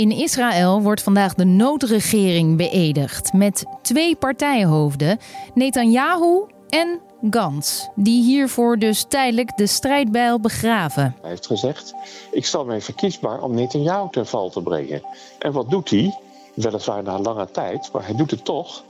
In Israël wordt vandaag de noodregering beëdigd met twee partijhoofden, Netanyahu en Gans, die hiervoor dus tijdelijk de strijdbijl begraven. Hij heeft gezegd: Ik stel mij verkiesbaar om Netanyahu ten val te brengen. En wat doet hij? Weliswaar na lange tijd, maar hij doet het toch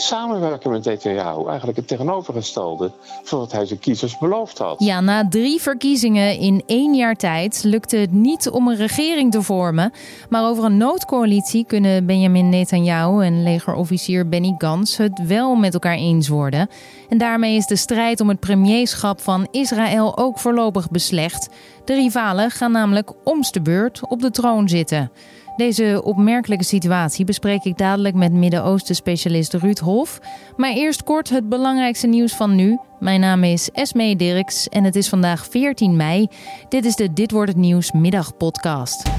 samenwerken met Netanyahu. Eigenlijk het tegenovergestelde van wat hij zijn kiezers beloofd had. Ja, na drie verkiezingen in één jaar tijd lukte het niet om een regering te vormen. Maar over een noodcoalitie kunnen Benjamin Netanyahu en legerofficier Benny Gantz het wel met elkaar eens worden. En daarmee is de strijd om het premierschap van Israël ook voorlopig beslecht. De rivalen gaan namelijk omste beurt op de troon zitten. Deze opmerkelijke situatie bespreek ik dadelijk met Midden-Oosten-specialist Ruud Hof. Maar eerst kort het belangrijkste nieuws van nu. Mijn naam is Esme Dirks en het is vandaag 14 mei. Dit is de Dit wordt het nieuws middagpodcast.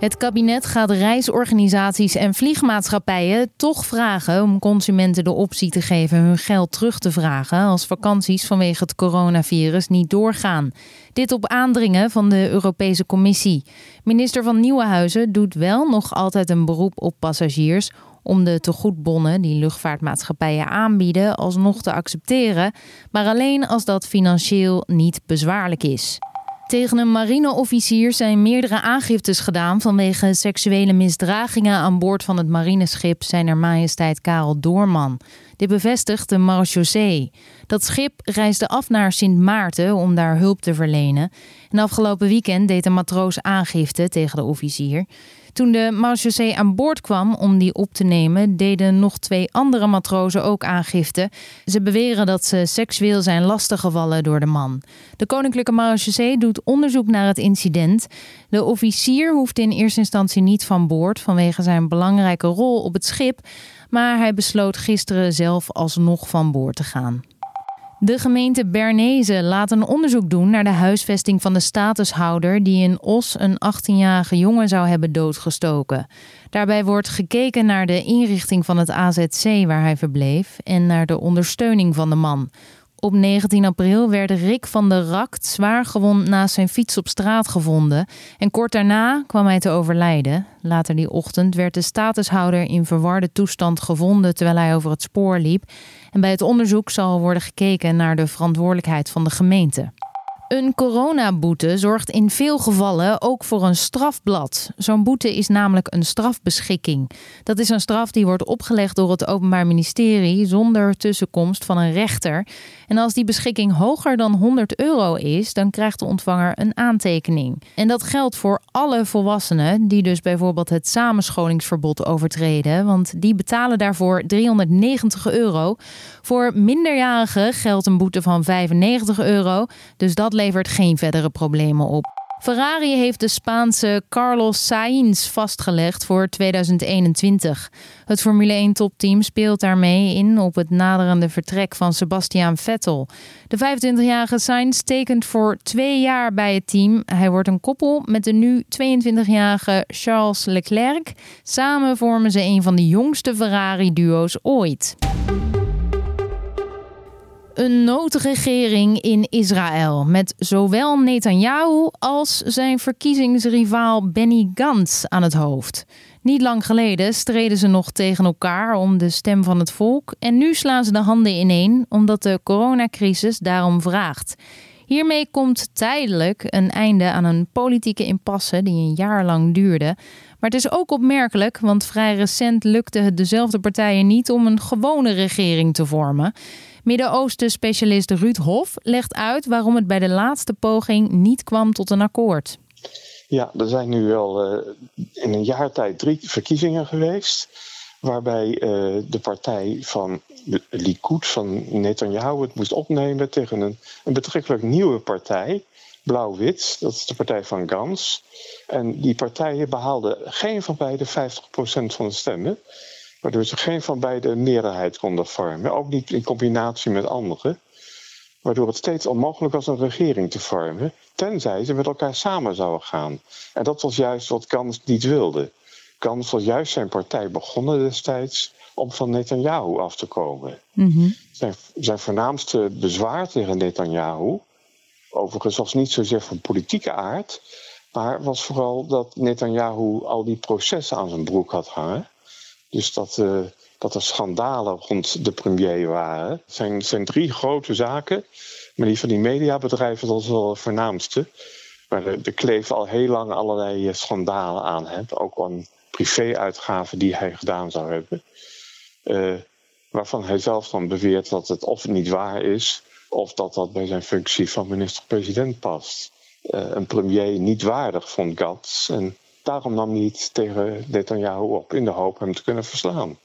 Het kabinet gaat reisorganisaties en vliegmaatschappijen toch vragen om consumenten de optie te geven hun geld terug te vragen als vakanties vanwege het coronavirus niet doorgaan. Dit op aandringen van de Europese Commissie. Minister van Nieuwenhuizen doet wel nog altijd een beroep op passagiers om de tegoedbonnen die luchtvaartmaatschappijen aanbieden alsnog te accepteren, maar alleen als dat financieel niet bezwaarlijk is. Tegen een marineofficier zijn meerdere aangiftes gedaan vanwege seksuele misdragingen aan boord van het marineschip Zijner Majesteit Karel Doorman. Dit bevestigt de marechaussee. Dat schip reisde af naar Sint Maarten om daar hulp te verlenen. En afgelopen weekend deed een matroos aangifte tegen de officier. Toen de marechaussee aan boord kwam om die op te nemen, deden nog twee andere matrozen ook aangifte. Ze beweren dat ze seksueel zijn lastiggevallen door de man. De Koninklijke Marechaussee doet onderzoek naar het incident. De officier hoeft in eerste instantie niet van boord vanwege zijn belangrijke rol op het schip, maar hij besloot gisteren zelf alsnog van boord te gaan. De gemeente Bernese laat een onderzoek doen naar de huisvesting van de statushouder die in Os een 18-jarige jongen zou hebben doodgestoken. Daarbij wordt gekeken naar de inrichting van het AZC waar hij verbleef en naar de ondersteuning van de man. Op 19 april werd Rick van der Rakt zwaar gewond naast zijn fiets op straat gevonden. En kort daarna kwam hij te overlijden. Later die ochtend werd de statushouder in verwarde toestand gevonden terwijl hij over het spoor liep. En bij het onderzoek zal worden gekeken naar de verantwoordelijkheid van de gemeente. Een coronaboete zorgt in veel gevallen ook voor een strafblad. Zo'n boete is namelijk een strafbeschikking. Dat is een straf die wordt opgelegd door het Openbaar Ministerie zonder tussenkomst van een rechter. En als die beschikking hoger dan 100 euro is, dan krijgt de ontvanger een aantekening. En dat geldt voor alle volwassenen die dus bijvoorbeeld het samenscholingsverbod overtreden, want die betalen daarvoor 390 euro. Voor minderjarigen geldt een boete van 95 euro, dus dat levert geen verdere problemen op. Ferrari heeft de Spaanse Carlos Sainz vastgelegd voor 2021. Het Formule 1-topteam speelt daarmee in op het naderende vertrek van Sebastian Vettel. De 25-jarige Sainz tekent voor twee jaar bij het team. Hij wordt een koppel met de nu 22-jarige Charles Leclerc. Samen vormen ze een van de jongste Ferrari-duo's ooit een noodregering in Israël met zowel Netanyahu als zijn verkiezingsrivaal Benny Gantz aan het hoofd. Niet lang geleden streden ze nog tegen elkaar om de stem van het volk en nu slaan ze de handen ineen omdat de coronacrisis daarom vraagt. Hiermee komt tijdelijk een einde aan een politieke impasse die een jaar lang duurde. Maar het is ook opmerkelijk, want vrij recent lukte het dezelfde partijen niet om een gewone regering te vormen. Midden-Oosten-specialist Ruud Hof legt uit waarom het bij de laatste poging niet kwam tot een akkoord. Ja, er zijn nu wel uh, in een jaar tijd drie verkiezingen geweest. Waarbij uh, de partij van Likud, van Netanyahu, het moest opnemen tegen een, een betrekkelijk nieuwe partij. Blauw-Wit, dat is de partij van Gans. En die partijen behaalden geen van beide 50% van de stemmen waardoor ze geen van beide meerderheid konden vormen. Ook niet in combinatie met anderen. Waardoor het steeds onmogelijk was een regering te vormen, tenzij ze met elkaar samen zouden gaan. En dat was juist wat Gans niet wilde. Gans was juist zijn partij begonnen destijds om van Netanyahu af te komen. Mhm. zijn, zijn voornaamste bezwaar tegen Netanyahu, overigens was niet zozeer van politieke aard, Maar was vooral dat Netanyahu al die processen aan zijn broek had hangen. Dus dat, uh, dat er schandalen rond de premier waren. Het zijn, zijn drie grote zaken. Maar die van die mediabedrijven, dat is wel het voornaamste. Maar er, kleven al heel lang allerlei eh, schandalen aan. Hè? Ook aan privé-uitgaven die hij gedaan zou hebben. Uh, waarvan hij zelf dan beweert dat het of niet waar is, of dat dat bij zijn functie van minister-president past. Een premier niet waardig vond Gats. En daarom hij niet tegen Netanyahu op, in de hoop hem te kunnen verslaan.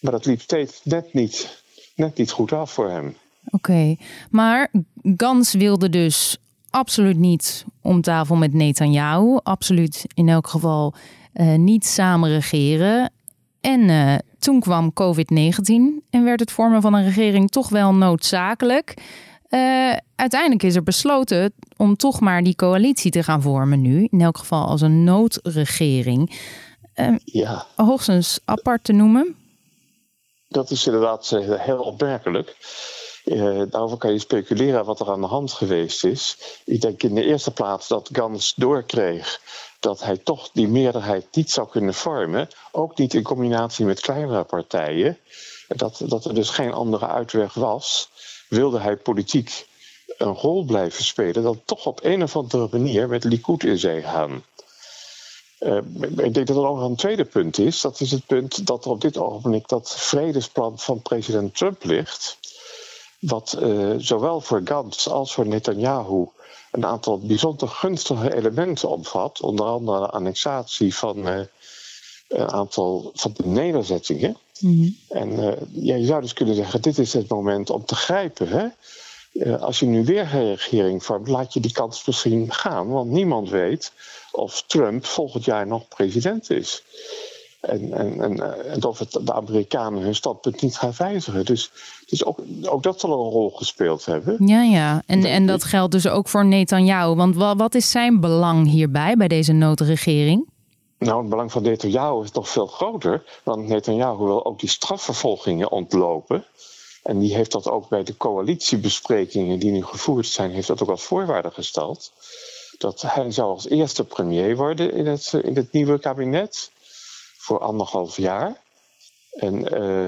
Maar dat liep steeds net niet, net niet goed af voor hem. Oké, maar Gans wilde dus absoluut niet om tafel met Netanyahu. Absoluut in elk geval uh, niet samen regeren. En uh, toen kwam COVID-19 en werd het vormen van een regering toch wel noodzakelijk. Uh, uiteindelijk is er besloten om toch maar die coalitie te gaan vormen nu. In elk geval als een noodregering. ja. Hoogstens apart te noemen. Dat is inderdaad heel opmerkelijk. Uh, daarover kan je speculeren wat er aan de hand geweest is. Ik denk in de eerste plaats dat Gans doorkreeg dat hij toch die meerderheid niet zou kunnen vormen. Ook niet in combinatie met kleinere partijen. Dat, dat er dus geen andere uitweg was. Wilde hij politiek een rol blijven spelen, dan toch op een of andere manier met Likud in zee gaan. Uh, ik denk dat er ook een tweede punt is. Dat is het punt dat er op dit ogenblik dat vredesplan van president Trump ligt wat uh, zowel voor Gantz als voor Netanyahu een aantal bijzonder gunstige elementen omvat. Onder andere de annexatie van uh, een aantal van de nederzettingen. Mm-hmm. En uh, ja, je zou dus kunnen zeggen, dit is het moment om te grijpen. Hè? als je nu weer regering vormt, laat je die kans misschien gaan. Want niemand weet of Trump volgend jaar nog president is. En, en, en, en of het de Amerikanen hun standpunt niet gaan wijzigen. Dus, dus ook, ook dat zal een rol gespeeld hebben. Ja, ja. En, en dat geldt dus ook voor Netanyahu. Want wat is zijn belang hierbij, bij deze noodregering? Nou, het belang van Netanyahu is toch veel groter. Want Netanyahu wil ook die strafvervolgingen ontlopen. En die heeft dat ook bij de coalitiebesprekingen die nu gevoerd zijn, heeft dat ook als voorwaarde gesteld. Dat hij zou als eerste premier worden in het, in het nieuwe kabinet voor anderhalf jaar. En uh,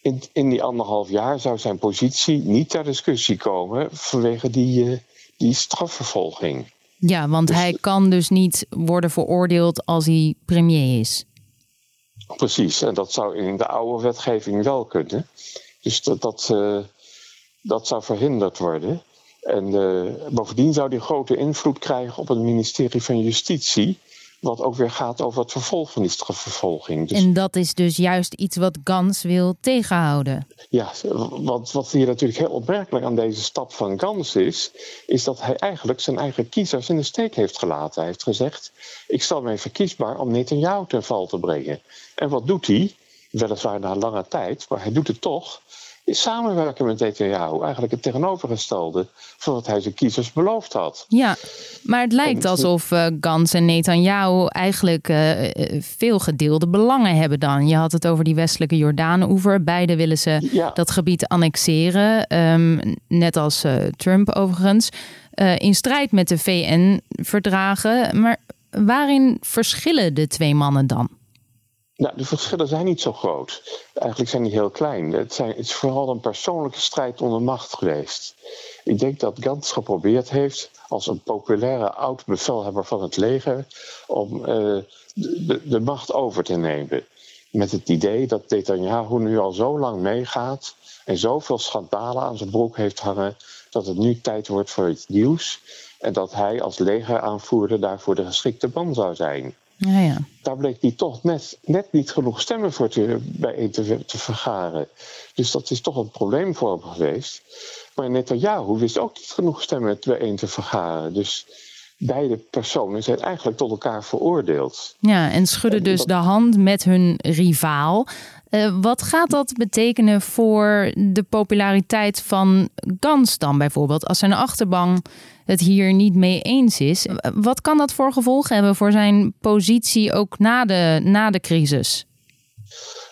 in, in die anderhalf jaar zou zijn positie niet ter discussie komen vanwege die, uh, die strafvervolging. Ja, want dus, hij kan dus niet worden veroordeeld als hij premier is. Precies, en dat zou in de oude wetgeving wel kunnen. Dus dat, dat, uh, dat zou verhinderd worden. En bovendien zou hij grote invloed krijgen op het ministerie van Justitie. Wat ook weer gaat over het vervolg van die strafvervolging. Dus, en dat is dus juist iets wat Gans wil tegenhouden. Ja, wat, wat hier natuurlijk heel opmerkelijk aan deze stap van Gans is, is dat hij eigenlijk zijn eigen kiezers in de steek heeft gelaten. Hij heeft gezegd: Ik stel mij verkiesbaar om Netanyahu ten val te brengen. En wat doet hij? Weliswaar na lange tijd, maar hij doet het toch samenwerken met Netanyahu. Eigenlijk het tegenovergestelde van wat hij zijn kiezers beloofd had. Ja, maar het lijkt alsof uh, Gans en Netanyahu eigenlijk uh, veel gedeelde belangen hebben dan. Je had het over die westelijke Jordaanoever. Beide willen ze dat gebied annexeren. Um, net als uh, Trump overigens. in strijd met de VN-verdragen. Maar waarin verschillen de twee mannen dan? Nou, de verschillen zijn niet zo groot. Eigenlijk zijn die heel klein. Het, zijn, het is vooral een persoonlijke strijd om de macht geweest. Ik denk dat Gantz geprobeerd heeft, als een populaire oud-bevelhebber van het leger, om de, de, macht over te nemen. Met het idee dat Netanyahu nu al zo lang meegaat en zoveel schandalen aan zijn broek heeft hangen, dat het nu tijd wordt voor iets nieuws. En dat hij als legeraanvoerder daarvoor de geschikte man zou zijn. Ja, ja. Daar bleek hij toch net, net niet genoeg stemmen voor te, bijeen te, te vergaren. Dus dat is toch een probleem voor hem geweest. Maar Netanyahu wist ook niet genoeg stemmen bijeen te vergaren. Dus beide personen zijn eigenlijk tot elkaar veroordeeld. Ja, en schudden dus de hand met hun rivaal. Uh, wat gaat dat betekenen voor de populariteit van Gans dan bijvoorbeeld? Als zijn achterban het hier niet mee eens is. Wat kan dat voor gevolgen hebben voor zijn positie ook na de, na de crisis?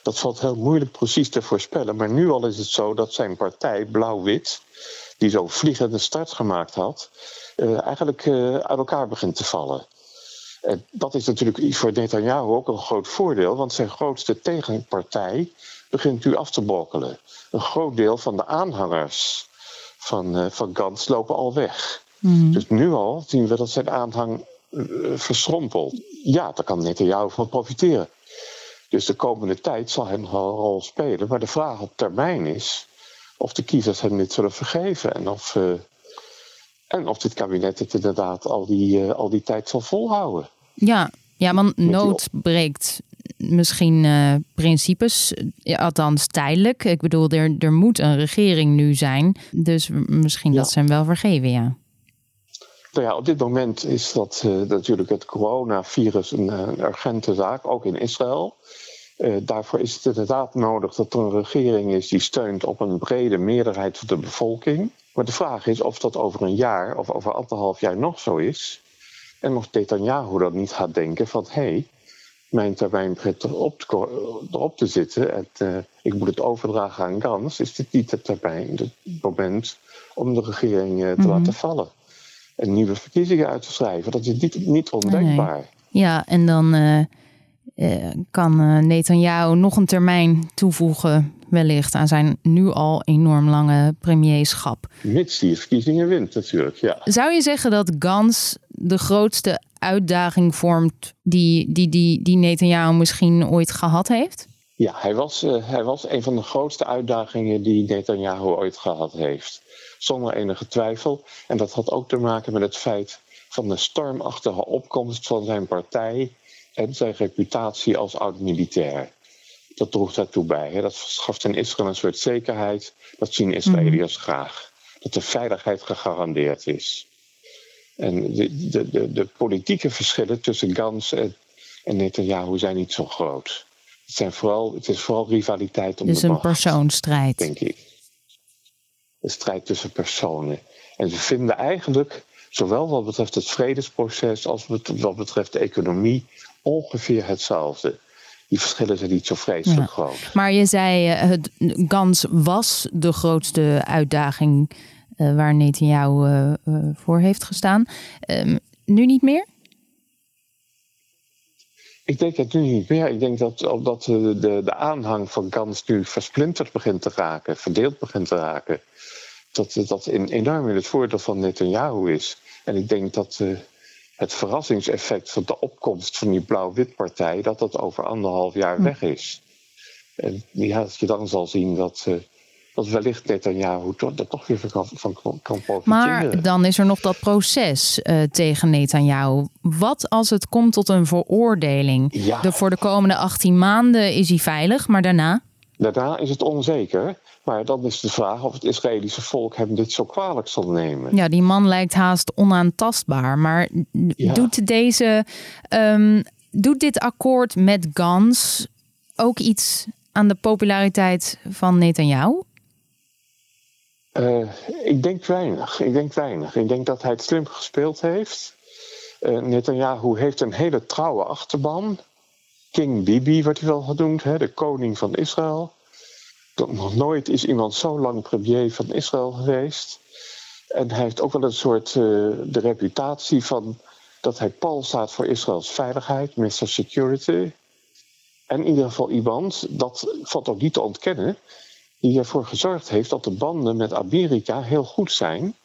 Dat valt heel moeilijk precies te voorspellen. Maar nu al is het zo dat zijn partij, Blauw-Wit, die zo vliegende start gemaakt had, uh, eigenlijk uit elkaar begint te vallen. En dat is natuurlijk voor Netanyahu ook een groot voordeel, want zijn grootste tegenpartij begint nu af te brokkelen. Een groot deel van de aanhangers van, uh, van Gans lopen al weg. Mhm. Dus nu al zien we dat zijn aanhang uh, verschrompelt. Ja, daar kan Netanyahu van profiteren. Dus de komende tijd zal hij nog een rol spelen. Maar de vraag op termijn is of de kiezers hem dit zullen vergeven. En of, uh, en of dit kabinet het inderdaad al die, uh, al die tijd zal volhouden. Ja, ja want nood breekt misschien uh, principes, althans tijdelijk. Ik bedoel, er, er moet een regering nu zijn. Dus misschien ja. dat ze hem wel vergeven, ja. Nou ja, op dit moment is dat uh, natuurlijk het coronavirus een, een urgente zaak, ook in Israël. Uh, daarvoor is het inderdaad nodig dat er een regering is die steunt op een brede meerderheid van de bevolking. Maar de vraag is of dat over een jaar of over anderhalf jaar nog zo is. En of Netanyahu dan niet gaat denken van hé, hey, mijn termijn begint erop te, erop te zitten en uh, ik moet het overdragen aan Gans. Is dit niet het termijn, het moment om de regering uh, te mm-hmm. laten vallen? En nieuwe verkiezingen uit te schrijven. Dat is niet, niet ondenkbaar. Nee. Ja, en dan kan uh, Netanyahu nog een termijn toevoegen, wellicht, aan zijn nu al enorm lange premierschap. Mits die verkiezingen wint, natuurlijk. Ja. Zou je zeggen dat Gans de grootste uitdaging vormt die, die, die, die Netanyahu misschien ooit gehad heeft? Ja, hij was, uh, hij was een van de grootste uitdagingen die Netanyahu ooit gehad heeft. Zonder enige twijfel. En dat had ook te maken met het feit van de stormachtige opkomst van zijn partij en zijn reputatie als oud-militair. Dat droeg daartoe bij. Hè. Dat verschaft in Israël een soort zekerheid. Dat zien Israëliërs mm. graag. Dat de veiligheid gegarandeerd is. En de, de, de, de politieke verschillen tussen Gans en, en Netanyahu zijn niet zo groot. Het, zijn vooral, het is vooral rivaliteit om dus de macht. Dus een persoonsstrijd. Denk ik. Een strijd tussen personen. En ze vinden eigenlijk, zowel wat betreft het vredesproces als wat betreft de economie, ongeveer hetzelfde. Die verschillen zijn niet zo vreselijk groot. Maar je zei, het Gans was de grootste uitdaging uh, waar Netanyahu uh, uh, voor heeft gestaan. Um, nu niet meer? Ik denk het nu niet meer. Ik denk dat, dat de, de, de aanhang van Gans nu versplinterd begint te raken, verdeeld begint te raken. Dat dat in, enorm in het voordeel van Netanyahu is. En ik denk dat het verrassingseffect van de opkomst van die blauw-wit-partij, dat dat over anderhalf jaar hm. weg is. En ja, dat je dan zal zien dat, uh, dat wellicht Netanyahu er toch weer van, van kan profiteren. Maar dan is er nog dat proces uh, tegen Netanyahu. Wat als het komt tot een veroordeling? Ja. De, voor de komende 18 maanden is hij veilig, maar daarna? Daarna is het onzeker. Maar dan is de vraag of het Israëlische volk hem dit zo kwalijk zal nemen. Ja, die man lijkt haast onaantastbaar. Maar doet, deze, um, doet dit akkoord met Gans ook iets aan de populariteit van Netanyahu? Uh, ik denk weinig. Ik denk weinig. Ik denk dat hij het slim gespeeld heeft. Uh, Netanyahu heeft een hele trouwe achterban. King Bibi wordt hij wel genoemd, hè, de koning van Israël. Nog nooit is iemand zo lang premier van Israël geweest. En hij heeft ook wel een soort uh, de reputatie van dat hij pal staat voor Israëls veiligheid, Mr. Security. En in ieder geval iemand, dat valt ook niet te ontkennen, die ervoor gezorgd heeft dat de banden met Amerika heel goed zijn.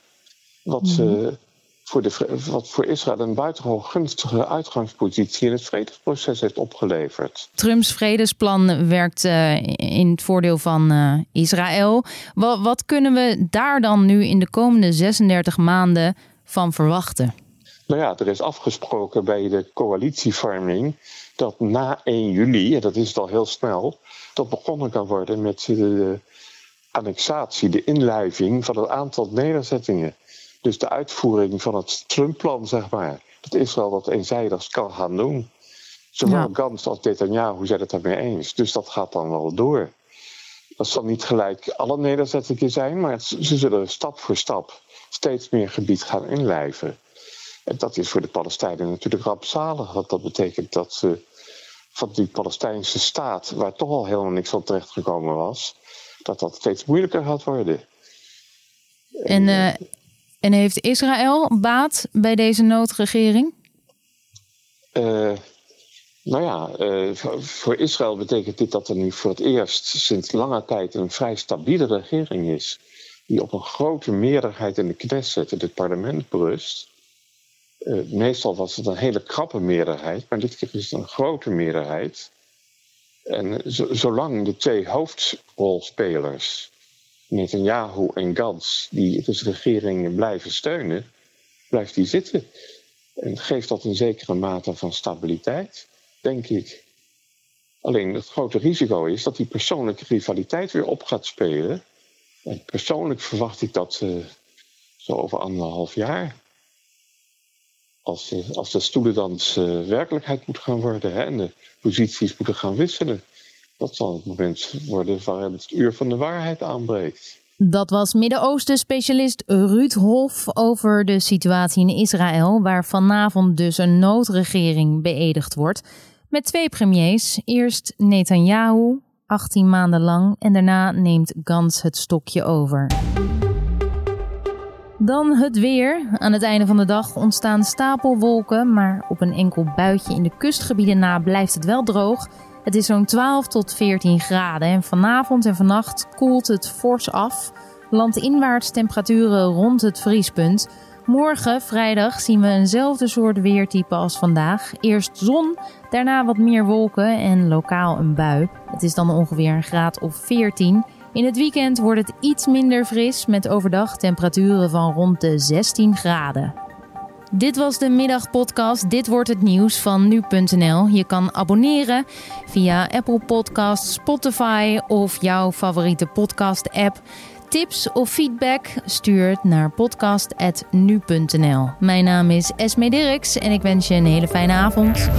Wat mm -hmm voor, de, wat voor Israël een buitengewoon gunstige uitgangspositie in het vredesproces heeft opgeleverd. Trumps vredesplan werkt uh, in het voordeel van uh, Israël. Wat, wat kunnen we daar dan nu in de komende 36 maanden van verwachten? Nou ja, er is afgesproken bij de coalitievorming dat na 1 juli, en dat is het al heel snel, dat begonnen kan worden met de annexatie, de inlijving van een aantal nederzettingen. Dus de uitvoering van het Trump-plan, zeg maar. Dat Israël dat eenzijdig kan gaan doen. Zowel ja. Gans als Netanyahu zijn het daarmee eens. Dus dat gaat dan wel door. Dat zal niet gelijk alle nederzettingen zijn, maar ze zullen stap voor stap steeds meer gebied gaan inlijven. En dat is voor de Palestijnen natuurlijk rampzalig, want dat betekent dat ze van die Palestijnse staat, waar toch al helemaal niks van terechtgekomen was, dat dat steeds moeilijker gaat worden. En, uh, en heeft Israël baat bij deze noodregering? nou ja, voor Israël betekent dit dat er nu voor het eerst sinds lange tijd een vrij stabiele regering is. Die op een grote meerderheid in de Knesset, in het parlement, berust. meestal was het een hele krappe meerderheid, maar dit keer is het een grote meerderheid. En zolang de twee hoofdrolspelers, Netanyahu en Gans, die de regering blijven steunen, blijft die zitten. En geeft dat een zekere mate van stabiliteit, denk ik. Alleen het grote risico is dat die persoonlijke rivaliteit weer op gaat spelen. En persoonlijk verwacht ik dat uh, zo over anderhalf jaar. Als de, als de stoelendans uh, werkelijkheid moet gaan worden hè, en de posities moeten gaan wisselen. Dat zal het moment worden waarin het uur van de waarheid aanbreekt. Dat was Midden-Oosten-specialist Ruud Hof over de situatie in Israël, waar vanavond dus een noodregering beëdigd wordt. Met twee premiers. Eerst Netanyahu, 18 maanden lang, en daarna neemt Gans het stokje over. Dan het weer. Aan het einde van de dag ontstaan stapelwolken, maar op een enkel buitje in de kustgebieden na blijft het wel droog. Het is zo'n 12 tot 14 graden en vanavond en vannacht koelt het fors af. Landinwaarts temperaturen rond het vriespunt. Morgen, vrijdag, zien we eenzelfde soort weertype als vandaag. Eerst zon, daarna wat meer wolken en lokaal een bui. Het is dan ongeveer een graad of 14. In het weekend wordt het iets minder fris met overdag temperaturen van rond de 16 graden. Dit was de middagpodcast. Dit wordt het nieuws van nu.nl. Je kan abonneren via Apple Podcasts, Spotify of jouw favoriete podcast-app. Tips of feedback stuur naar podcast.nu.nl. Mijn naam is Esme Dirks en ik wens je een hele fijne avond.